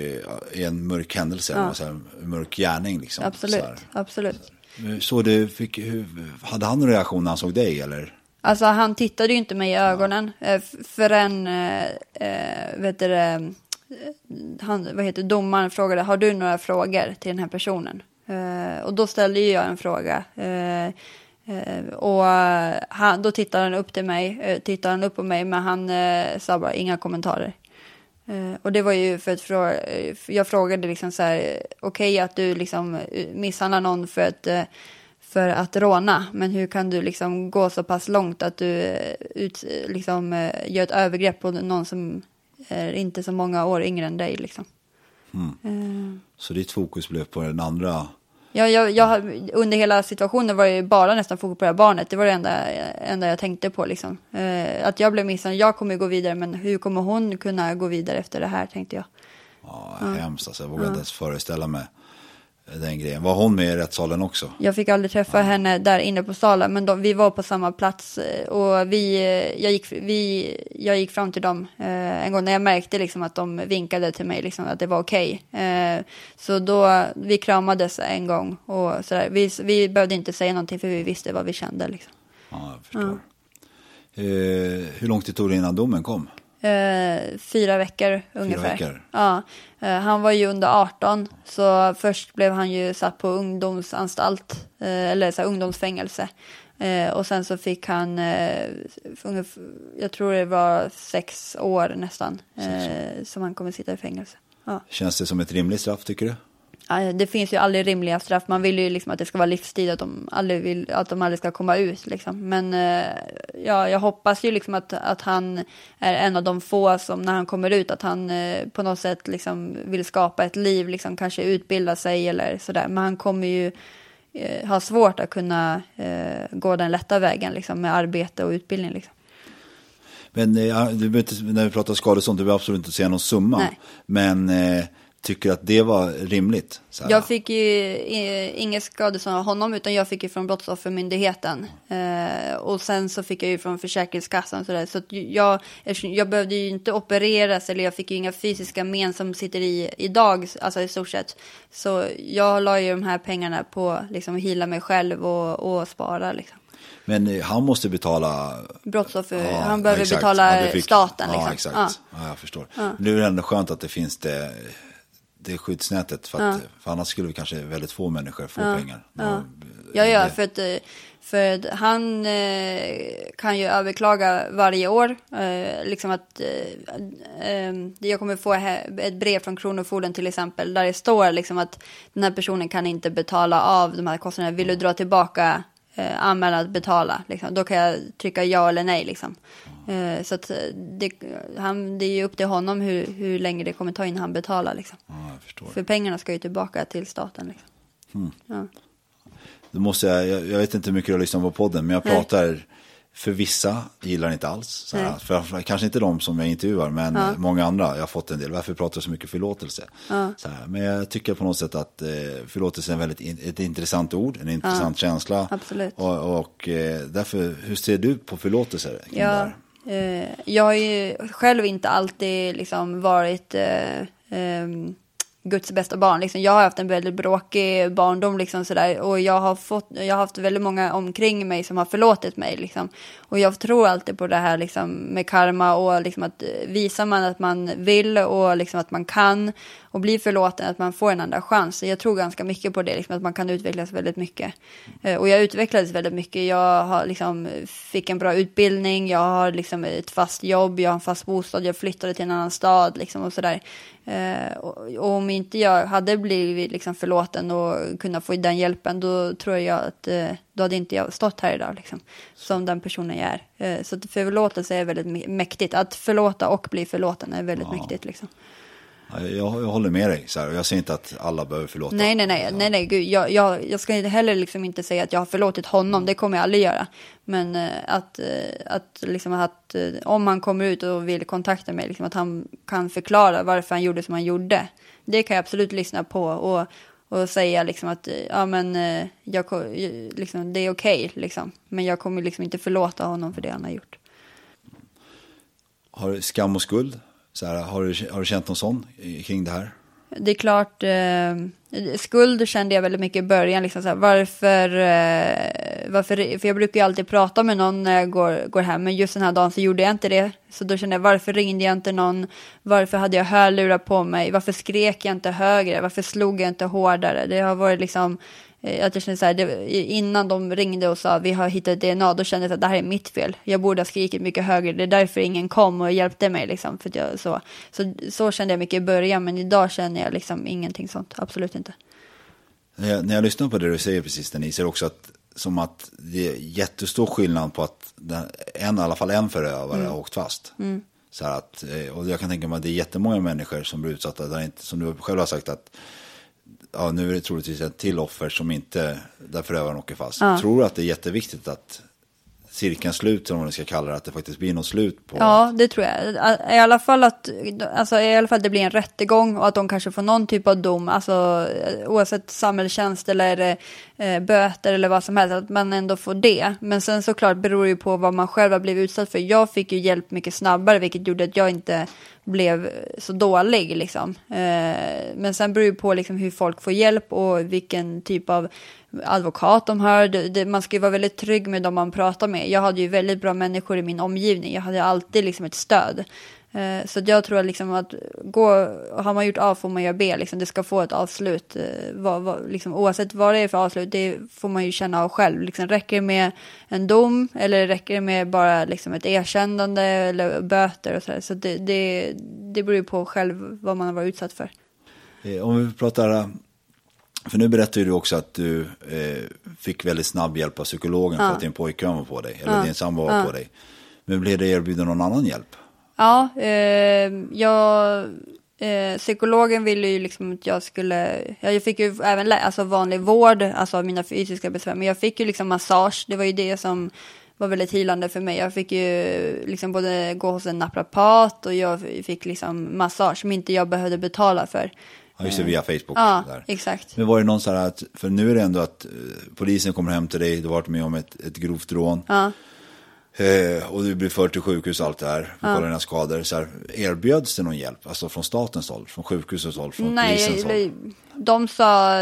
i en mörk händelse, ja. så en mörk gärning. Liksom, absolut, absolut. Så du fick, hade han någon reaktion när han såg dig eller? Alltså han tittade ju inte mig i ögonen ja. förrän, äh, vet du, han, vad heter domaren frågade, har du några frågor till den här personen? Uh, och då ställde jag en fråga. Uh, uh, och han, då tittade han upp till mig, uh, tittade han upp på mig, men han sa bara inga kommentarer. och det var ju för att frå jag frågade liksom så här, okej okay, att du liksom misshandlar någon för att, för att råna, men hur kan du liksom gå så pass långt att du ut, liksom, gör ett övergrepp på någon som är inte så många år yngre än dig liksom. Mm. Så ditt fokus blev på den andra jag, jag, jag, under hela situationen var det bara nästan fokus på det här barnet. Det var det enda, enda jag tänkte på. Liksom. Eh, att jag blev misshandlad, jag kommer gå vidare, men hur kommer hon kunna gå vidare efter det här, tänkte jag. Ja, hemskt alltså. Jag vågar ja. inte ens föreställa mig den grejen. Var hon med i rättssalen också? Jag fick aldrig träffa ja. henne där inne på salen, men de, vi var på samma plats eh, och vi, eh, jag, gick, vi, jag gick fram till dem eh, en gång när jag märkte liksom att de vinkade till mig, liksom, att det var okej. Okay. Eh, så då, vi kramades en gång och sådär. Vi, vi behövde inte säga någonting för vi visste vad vi kände. Liksom. Ja, jag förstår. Ja. Eh, hur långt det tog det innan domen kom? Eh, fyra veckor ungefär. Fyra veckor. Ja, eh, han var ju under 18, så först blev han ju satt på ungdomsanstalt, eh, eller så här, ungdomsfängelse. Eh, och sen så fick han, eh, jag tror det var sex år nästan, sex år. Eh, som han kommer sitta i fängelse. Ja. Känns det som ett rimligt straff tycker du? Det finns ju aldrig rimliga straff. Man vill ju liksom att det ska vara livstid, att de aldrig, vill, att de aldrig ska komma ut. Liksom. Men eh, ja, jag hoppas ju liksom att, att han är en av de få som när han kommer ut, att han eh, på något sätt liksom vill skapa ett liv, liksom, kanske utbilda sig eller sådär. Men han kommer ju eh, ha svårt att kunna eh, gå den lätta vägen liksom, med arbete och utbildning. Liksom. Men eh, du, när vi pratar skadestånd, du vill absolut inte säga någon summa. Nej. Men tycker att det var rimligt? Jag fick ju inget skadestånd av honom utan jag fick ju från Brottsoffermyndigheten. Eh, och sen så fick jag ju från Försäkringskassan. Så, där. så jag, jag behövde ju inte opereras eller jag fick ju inga fysiska men som sitter i idag, alltså i stort sett. Så jag la ju de här pengarna på liksom hila mig själv och, och spara liksom. Men eh, han måste betala... Brottsoffer, ja, han behöver exakt. betala fick, staten. Liksom. Ja, exakt. Ja. ja. jag förstår. Ja. Nu är det ändå skönt att det finns det det skyddsnätet. För, att, ja. för annars skulle kanske väldigt få människor få ja. pengar. Ja, ja, ja för, att, för att han eh, kan ju överklaga varje år. Eh, liksom att eh, eh jag kommer få ett brev från Kronofogden till exempel. Där det står liksom att den här personen kan inte betala av de här kostnaderna. Vill du dra tillbaka eh, anmälan att betala? Liksom. Då kan jag trycka ja eller nej. Liksom. Eh, så att det, han, det är ju upp till honom hur, hur länge det kommer ta innan han betalar. Liksom. Ja, För pengarna ska ju tillbaka till staten. Liksom. Mm. Ja. Då måste jag, jag, jag, vet inte hur mycket du har lyssnat på podden, men jag pratar Nej. För vissa gillar inte alls. För, kanske inte de som jag intervjuar, men ja. många andra. Jag har fått en del. Varför pratar du så mycket förlåtelse? Ja. Men jag tycker på något sätt att eh, förlåtelse är väldigt in, ett intressant ord, en intressant känsla. Absolut. Och, och eh, därför, hur ser du på förlåtelse? Ja. Eh, jag har ju själv inte alltid liksom varit eh, ehm, Guds bästa barn. Liksom, jag har haft en väldigt bråkig barndom liksom, sådär, och jag har, fått, jag har haft väldigt många omkring mig som har förlåtit mig. Liksom. Och jag tror alltid på det här liksom, med karma och liksom, att eh, visar man att man vill och liksom, att man kan och blir förlåten, att man får en andra chans. Jag tror ganska mycket på det, liksom, att man kan utvecklas väldigt mycket. Eh, och jag utvecklades väldigt mycket. Jag har, liksom, fick en bra utbildning, jag har liksom, ett fast jobb, jag har en fast bostad, jag flyttade till en annan stad liksom, och sådär. Eh, och, och, om inte jag hade blivit liksom, förlåten och kunnat få den hjälpen, då tror jag att eh, då hade inte jag stått här idag, liksom, som den personen jag är. Eh, så förlåtelse är väldigt mäktigt. Att förlåta och bli förlåten är väldigt ja. mäktigt. Liksom. Jag, jag, håller med dig. Så här, jag säger inte att alla behöver förlåta. Nej, nej, nej. nej, nej gud, jag, jag, jag ska heller liksom inte säga att jag har förlåtit honom. Det kommer jag aldrig göra. Men uh, att, uh, att, liksom att uh, om han kommer ut och vill kontakta mig, liksom, att han kan förklara varför han gjorde som han gjorde. Det kan jag absolut lyssna på och, och säga liksom att ja, men, jag, liksom, det är okej. Okay, liksom. Men jag kommer liksom inte förlåta honom för det han har gjort. Har du skam och skuld? Så här, har, du, har du känt någon sån kring det här? Det är klart, eh, skuld kände jag väldigt mycket i början. Liksom så här, varför, eh, varför, för jag brukar ju alltid prata med någon när jag går, går hem, men just den här dagen så gjorde jag inte det. Så då kände jag, varför ringde jag inte någon? Varför hade jag hörlurar på mig? Varför skrek jag inte högre? Varför slog jag inte hårdare? Det har varit liksom att jag kände så här, det, innan de ringde och sa vi har hittat DNA, då kände jag att det här är mitt fel. Jag borde ha skrikit mycket högre, det är därför ingen kom och hjälpte mig. Liksom, för jag, så. Så, så kände jag mycket i början, men idag känner jag liksom ingenting sånt, absolut inte. När jag, när jag lyssnar på det du säger precis, Denise, det också att, som att det är jättestor skillnad på att den, en, i alla fall en förövare mm. har åkt fast. Mm. Så att, eh, och jag kan tänka mig att det är jättemånga människor som blir utsatta, där inte, som du själv har sagt, att ja, nu är det troligtvis ett till offer som inte, där förövaren åker fast. Ja. Tror du att det är jätteviktigt att cirkeln sluter, om man ska kalla det, att det faktiskt blir något slut på? Ja, det tror jag. I alla fall att, alltså, i alla fall det blir en rättegång och att de kanske får någon typ av dom, alltså oavsett samhällstjänst eller eh, böter eller vad som helst, att man ändå får det. Men sen såklart beror det ju på vad man själv har blivit utsatt för. Jag fick ju hjälp mycket snabbare, vilket gjorde att jag inte blev så dålig. Liksom. Eh, men sen beror det på liksom, hur folk får hjälp och vilken typ av advokat de har. Det, det, man ska ju vara väldigt trygg med dem man pratar med. Jag hade ju väldigt bra människor i min omgivning. Jag hade alltid liksom ett stöd. Eh, så jag tror liksom att gå, har man gjort A får man göra B, liksom, det ska få ett avslut. Eh, vad, vad, liksom, oavsett vad det är för avslut, det får man ju känna av själv. Liksom, räcker det med en dom eller räcker det med bara liksom, ett erkännande eller böter och sådär. Så det, det, det beror ju på själv vad man har varit utsatt för. Eh, om vi pratar, för nu berättar du också att du eh, fick väldigt snabb hjälp av psykologen ja. för att din pojkvän var på dig, eller ja. din sambo var ja. på dig. Men blev det erbjuden någon annan hjälp? Ja, eh, jag, eh, psykologen ville ju liksom att jag skulle, jag fick ju även alltså vanlig vård, alltså av mina fysiska besvär, men jag fick ju liksom massage, det var ju det som var väldigt hilande för mig. Jag fick ju liksom både gå hos en naprapat och jag fick liksom massage som inte jag behövde betala för. Ja, just det, via Facebook. Ja, där. exakt. Men var det någon så här att, för nu är det ändå att eh, polisen kommer hem till dig, du har varit med om ett, ett grovt rån. Ja. Eh, och du blir förd till sjukhus och allt det här. Ja. Kolla dina skador. Så här, erbjöds det någon hjälp? Alltså från statens håll? Från sjukhusets håll? Från Nej, polisens håll? de sa,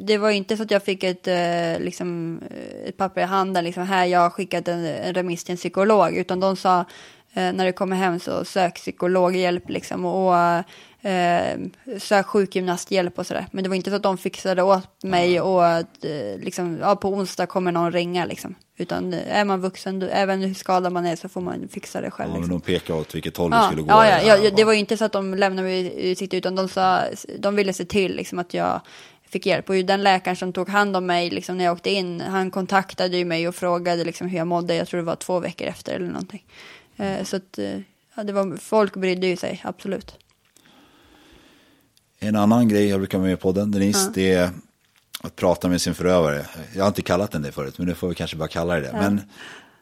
det var inte så att jag fick ett, eh, liksom, eh, ett papper i handen, liksom, här jag har skickat en, en remiss till en psykolog, utan de sa eh, när du kommer hem så sök psykologhjälp liksom, och eh, sök sjukgymnasthjälp och sådär. Men det var inte så att de fixade åt mig och att eh, liksom, ja, på onsdag kommer någon ringa liksom. Utan är man vuxen, även hur skadad man är så får man fixa det själv. Ja, liksom. men de pekade åt vilket håll ja, du skulle gå. Ja, ja, ja, det var ju inte så att de lämnade mig i utsikt, utan de, sa, de ville se till liksom, att jag fick hjälp. Och den läkaren som tog hand om mig liksom, när jag åkte in, han kontaktade ju mig och frågade liksom, hur jag mådde. Jag tror det var två veckor efter eller någonting. Eh, så att, eh, ja, det var, folk brydde ju sig, absolut. En annan grej jag brukar med på den, Denise, ja. det är att prata med sin förövare. Jag har inte kallat den det förut, men nu får vi kanske bara kalla det det. Ja. Men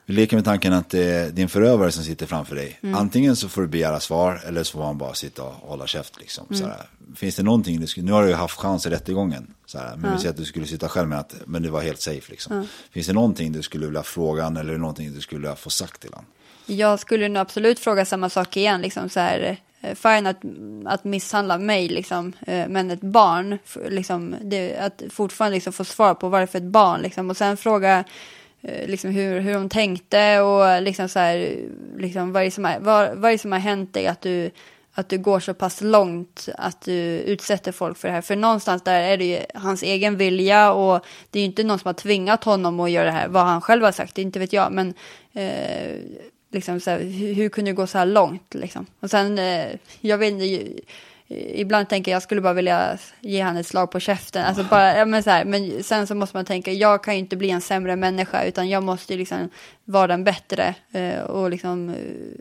vi leker med tanken att det är din förövare som sitter framför dig. Mm. Antingen så får du begära svar eller så får man bara sitta och hålla käft. Liksom. Mm. Finns det någonting, du skulle, nu har du ju haft chans i rättegången. Såhär, men ja. vi säger att du skulle sitta själv med att men det var helt safe. Liksom. Ja. Finns det någonting du skulle vilja fråga eller någonting du skulle vilja få sagt till honom? Jag skulle nog absolut fråga samma sak igen. Liksom så här, eh, fine att, att misshandla mig, liksom, eh, men ett barn, liksom, det, att fortfarande liksom få svar på varför ett barn, liksom, och sen fråga eh, liksom hur, hur de tänkte och liksom så här, liksom, vad, är det som är, vad, vad är det som har hänt dig att du, att du går så pass långt att du utsätter folk för det här. För någonstans där är det ju hans egen vilja och det är ju inte någon som har tvingat honom att göra det här. Vad han själv har sagt, det inte vet jag. Men eh, liksom så här, hur, hur kunde det gå så här långt liksom? Och sen, eh, jag vet inte, ju- ibland tänker jag, jag skulle bara vilja ge han ett slag på käften. Alltså bara, ja, men, så här, men sen så måste man tänka, jag kan ju inte bli en sämre människa, utan jag måste ju liksom vara den bättre eh, och liksom eh,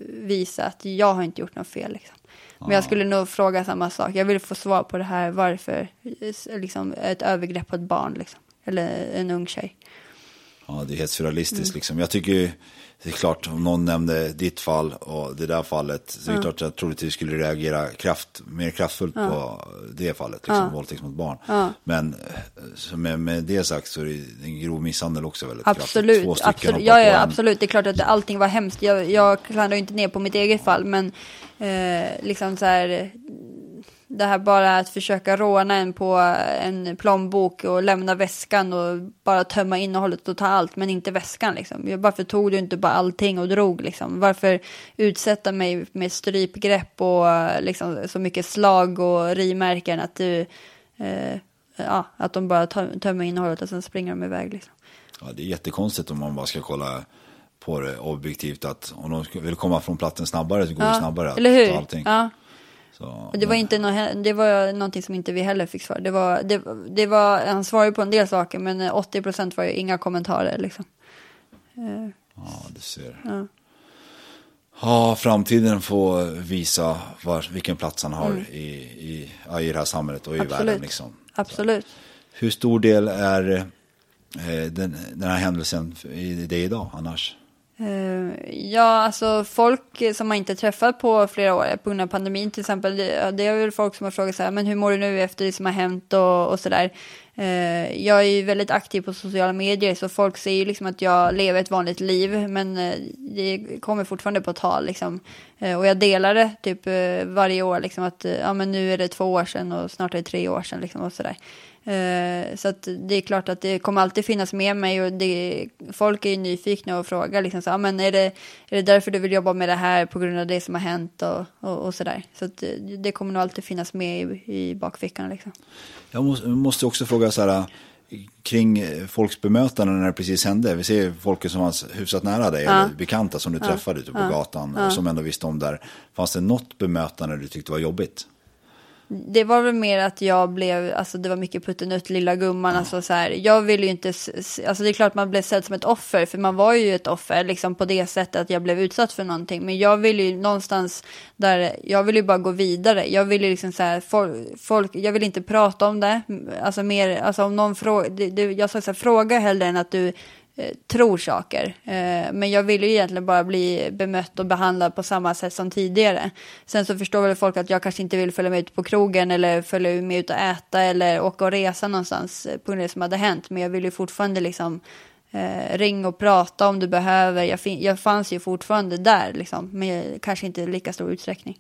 visa att jag har inte gjort något fel. Liksom. Men jag skulle nog fråga samma sak. Jag vill få svar på det här, varför eh, liksom, ett övergrepp på ett barn, liksom. eller en ung tjej. Ja, det är helt surrealistiskt Mm. liksom. Jag tycker ju, det är klart, om någon nämnde ditt fall och det där fallet, så är det klart att jag troligtvis skulle reagera kraft, mer kraftfullt på det fallet, liksom, våldtäkt mot barn. Men eh, med, med det sagt så är det en grov misshandel också väldigt kraftigt. Absolut, Två stycken absolut. Ja, ja, absolut. Det är klart att allting var hemskt. Jag, jag klandrar inte ner på mitt eget fall, men eh, liksom så här, det här bara att försöka råna en på en plånbok och lämna väskan och bara tömma innehållet och ta allt, men inte väskan liksom. Varför tog du inte bara allting och drog liksom? Varför utsätta mig med strypgrepp och liksom så mycket slag och rimärken att du, eh, ja, att de bara tö- tömmer innehållet och sen springer de iväg liksom. Ja, det är jättekonstigt om man bara ska kolla på det objektivt att om de vill komma från plattan snabbare så går det snabbare att Eller hur? ta allting. Ja. Så, det var, inte nå- det var någonting som inte vi heller fick svar. Det var, det, det var, han svarade på en del saker, men 80 procent var ju inga kommentarer. Liksom. Ja, du ser. Ja. Ja, framtiden får visa var, vilken plats han har Mm. i, i, i det här samhället och i Absolut. världen. Liksom. Absolut. Hur stor del är eh, den, den här händelsen i dig idag annars? Eh, ja, alltså folk som man inte träffat på flera år på grund av pandemin till exempel. Det, det är väl folk som har frågat så här, men hur mår du nu efter det som har hänt och, och så där. Eh, jag är ju väldigt aktiv på sociala medier så folk ser ju liksom att jag lever ett vanligt liv men eh, det kommer fortfarande på tal liksom. Och jag delar det typ varje år liksom att ja men nu är det två år sedan och snart är det tre år sedan liksom och så där så att det är klart att det kommer alltid finnas med mig och det, folk är ju nyfikna och frågar liksom så, ah, men är det, är det därför du vill jobba med det här på grund av det som har hänt och, och, och sådär. Så att det, det kommer nog alltid finnas med i, i bakfickan liksom. Jag måste, också fråga så här, kring eh, folks bemötande när det precis hände. Vi ser folk som var hyfsat nära dig, eller bekanta som du träffade ute på gatan och som ändå visste om där. Fanns det något bemötande du tyckte var jobbigt? Det var väl mer att jag blev, alltså det var mycket puttenutt, lilla gumman, alltså så här, jag ville ju inte, alltså det är klart man blev sedd som ett offer, för man var ju ett offer, liksom på det sättet att jag blev utsatt för någonting, men jag ville ju någonstans där, jag ville ju bara gå vidare, jag ville ju liksom så här, folk, folk jag vill inte prata om det, alltså mer, alltså om någon det, jag sa så här, fråga hellre än att du Eh, tror saker. Eh, men jag ville ju egentligen bara bli bemött och behandlad på samma sätt som tidigare. Sen så förstår väl folk att jag kanske inte vill följa med ut på krogen eller följa med ut och äta eller åka och resa någonstans eh, på grund av det som hade hänt. Men jag vill ju fortfarande liksom eh, ring och prata om du behöver. Jag, fin- jag fanns ju fortfarande där liksom, men kanske inte i lika stor utsträckning.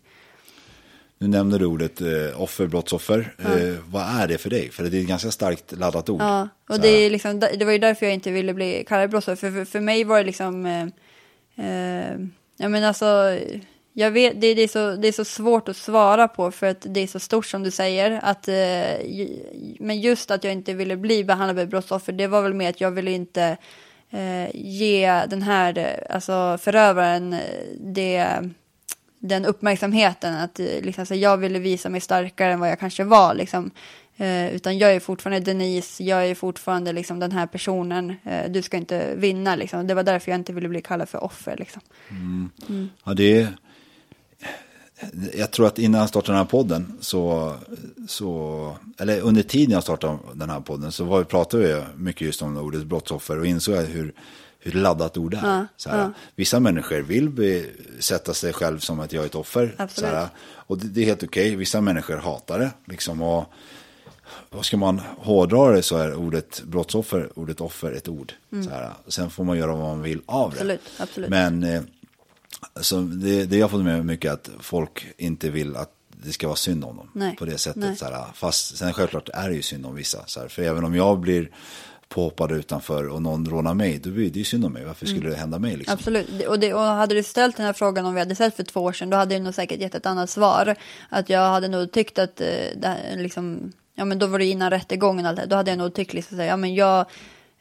Nu nämnde du ordet eh, offer, brottsoffer. Eh, vad är det för dig? För det är ett ganska starkt laddat ord. Ja, och det, är liksom, det var ju därför jag inte ville bli kallad brottsoffer. För, för, för mig var det liksom... Eh, eh, ja, men alltså, jag vet, det, det, är så, det är så svårt att svara på för att det är så stort som du säger. Att, eh, men just att jag inte ville bli behandlad som brottsoffer, det var väl mer att jag ville inte eh, ge den här alltså förövaren det den uppmärksamheten att eh, liksom, så jag ville visa mig starkare än vad jag kanske var. Liksom. Eh, utan jag är fortfarande Denise, jag är fortfarande liksom, den här personen. Eh, du ska inte vinna. Liksom. Det var därför jag inte ville bli kallad för offer. Liksom. Ja, det är... Jag tror att innan jag startade den här podden så, så eller under tiden jag startade den här podden så var, pratade jag mycket just om ordet brottsoffer och insåg hur, hur laddat ord det är. så här, Vissa människor vill be, sätta sig själv som att jag är ett offer. Absolut. Så här, och det, det är helt okej. Vissa människor hatar det. Liksom, och, vad ska man hårdra det så är ordet brottsoffer, ordet offer ett ord. Så här, sen får man göra vad man vill av det. Absolut. Men eh, Så det, det jag har fått med mig mycket är att folk inte vill att det ska vara synd om dem. Nej. På det sättet. Nej. Så här, fast sen självklart är det ju synd om vissa. Så här, för även om jag blir påhoppad utanför och någon rånar mig, då blir det ju synd om mig. Varför skulle det hända mig liksom? Absolut. Och, det, och hade du ställt den här frågan om vi hade sett för två år sedan, då hade jag nog säkert gett ett annat svar. Att jag hade nog tyckt att, eh, det, liksom, ja men då var det innan rättegången och allt det då hade jag nog tyckt liksom ja men jag,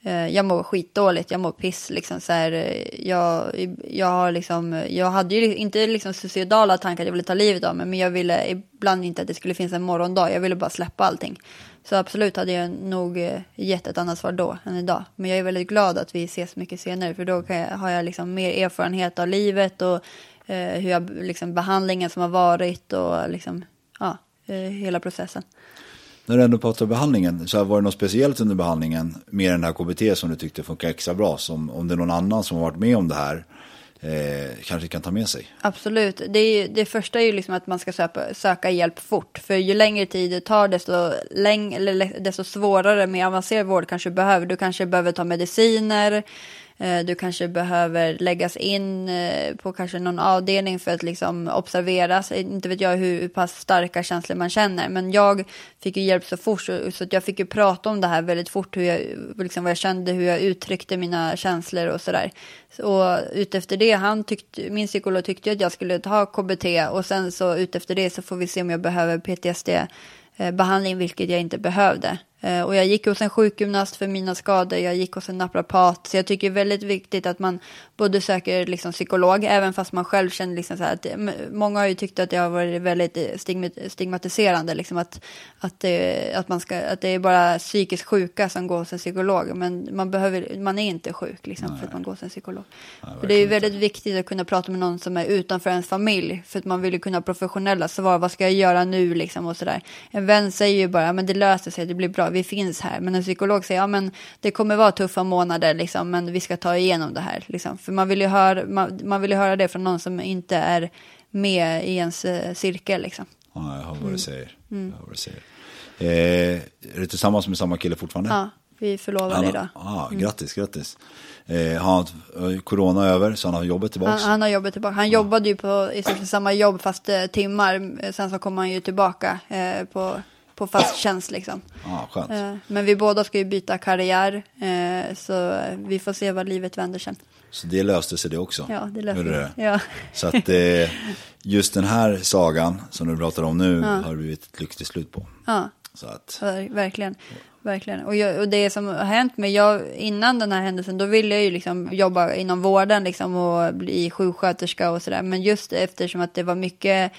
Eh, jag mår skitdåligt, jag mår piss liksom så här, eh, jag, jag har liksom, jag hade ju inte liksom suicidala tankar att jag ville ta livet av mig, men jag ville ibland inte att det skulle finnas en morgondag, jag ville bara släppa allting. Så absolut hade jag nog eh, gett ett annat svar då än idag. Men jag är väldigt glad att vi ses mycket senare för då kan jag, har jag liksom mer erfarenhet av livet och eh, hur jag, liksom behandlingen som har varit och liksom, ja, eh, hela processen. När du ändå pratar om behandlingen, så här, var det något speciellt under behandlingen, med den här KBT som du tyckte funkar extra bra? Som, om det är någon annan som har varit med om det här, eh, kanske kan ta med sig? Absolut. Det, är, ju- det första är ju liksom att man ska söka, söka hjälp fort. För ju längre tid det tar, desto, läng, eller desto svårare med avancerad vård kanske du behöver. Du kanske behöver ta mediciner. Eh, du kanske behöver läggas in eh, på kanske någon avdelning för att liksom observeras. Eh, inte vet jag hur, pass starka känslor man känner. Men jag fick ju hjälp så fort så, att jag fick ju prata om det här väldigt fort. Hur jag, liksom vad jag kände, hur jag uttryckte mina känslor och sådär. Och utefter det, han tyckte, min psykolog tyckte att jag skulle ta KBT och sen så utefter det så får vi se om jag behöver PTSD-behandling, vilket jag inte behövde. Eh, Och jag gick hos en sjukgymnast för mina skador, jag gick hos en naprapat. Så jag tycker det är väldigt viktigt att man både söker liksom psykolog, även fast man själv känner liksom så att m- många har ju tyckt att det har varit väldigt eh, stigma- stigmatiserande, liksom att, att, det, att, man ska, att det är bara psykiskt sjuka som går hos en psykolog. Men man, behöver, man är inte sjuk liksom, för att man går hos en psykolog. för det är ju väldigt viktigt att kunna prata med någon som är utanför ens familj, för att man vill ju kunna professionella svar, vad ska jag göra nu liksom och sådär. En vän säger ju bara, "Ja, men det löser sig, det blir bra, vi finns här. Men en psykolog säger, ja men det kommer vara tuffa månader liksom, men vi ska ta igenom det här. Liksom. För man vill, ju höra, man, man vill höra det från någon som inte är med i ens eh, cirkel liksom. Ja, jag hör vad Mm. du säger. Jag hör vad du säger. Eh, är du tillsammans med samma kille fortfarande? Ja, vi är förlovade Han, idag. ah, Grattis, grattis. Eh, har han eh, corona över så han har jobbet tillbaka? Han, han har jobbet tillbaka. Han jobbade ju på i stort sett samma jobb fast eh, timmar. Sen så kom han ju tillbaka eh, på, på fast tjänst liksom. ah, men vi båda ska ju byta karriär. Eh, så vi får se vad livet vänder sen. Så det löste sig det också? Ja, det Gjorde sig. det? Ja. Så att eh, just den här sagan som du pratar om nu har det blivit ett lyckligt slut på. Ja. Så att, Ver- Verkligen. Verkligen. Och, jag, och det som har hänt mig, jag, innan den här händelsen, då ville jag ju liksom jobba inom vården liksom och bli sjuksköterska och sådär. Men just eftersom att det var mycket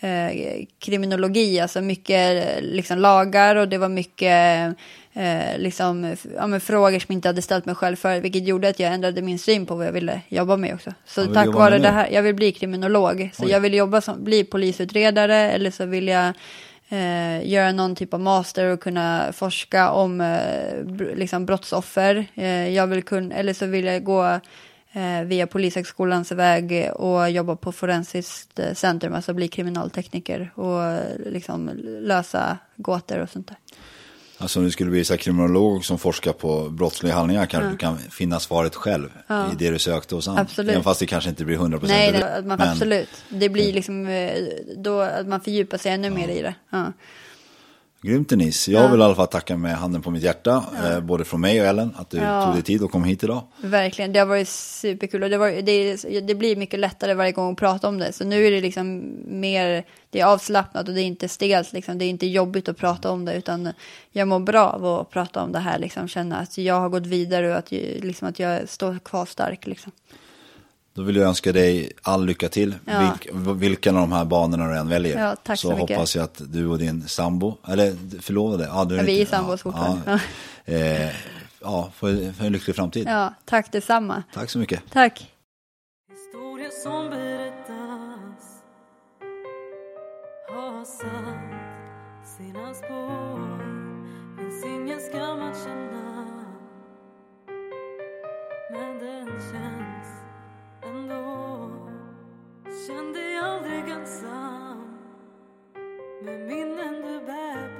eh, kriminologi, alltså mycket eh, liksom lagar och det var mycket eh, liksom, ja, frågor som jag inte hade ställt mig själv för, vilket gjorde att jag ändrade min syn på vad jag ville jobba med också. Så tack vare det här, jag vill bli kriminolog. Så Oj. jag vill jobba som, bli polisutredare eller så vill jag eh, göra någon typ av master och kunna forska om eh, liksom brottsoffer. Eh, jag vill kunna, eller så vill jag gå via Polishögskolans väg och jobba på Forensiskt eh, centrum, alltså bli kriminaltekniker och eh, liksom lösa gåtor och sånt där. alltså om du skulle bli så kriminolog som forskar på brottsliga handlingar kanske du kan finna svaret själv i det du sökte hos han. Absolut. Även fast det kanske inte blir 100% Nej, rätt. det, man, Men absolut. Det blir liksom eh, då att man fördjupar sig ännu mer i det. Ja. Grymt Denise. Jag vill i alla fall tacka med handen på mitt hjärta. Eh, både från mig och Ellen. Att du tog dig tid och kom hit idag. Verkligen, det har varit superkul och det, var, det, det blir mycket lättare varje gång att prata om det. Så nu är det liksom mer, det är avslappnat och det är inte stelt, liksom. det är inte jobbigt att prata om det utan jag mår bra av att prata om det här, liksom. känna att jag har gått vidare och att, liksom, att jag står kvar stark. Liksom. Då vill jag önska dig all lycka till. Ja. Vilk, vilken av de här banorna du än väljer. Ja, tack så mycket. hoppas jag att du och din sambo, eller förlovade. Ja, du Ja, vi är inte- sambos fortfarande. Ja, *laughs* eh, ja för, för en lycklig framtid. Ja, tack detsamma. Tack så mycket. Tack. Historier som berättas har satt sina spår Finns ingen skam att känna Men den känns ändå Känn dig aldrig ensam. Med minnen du bär på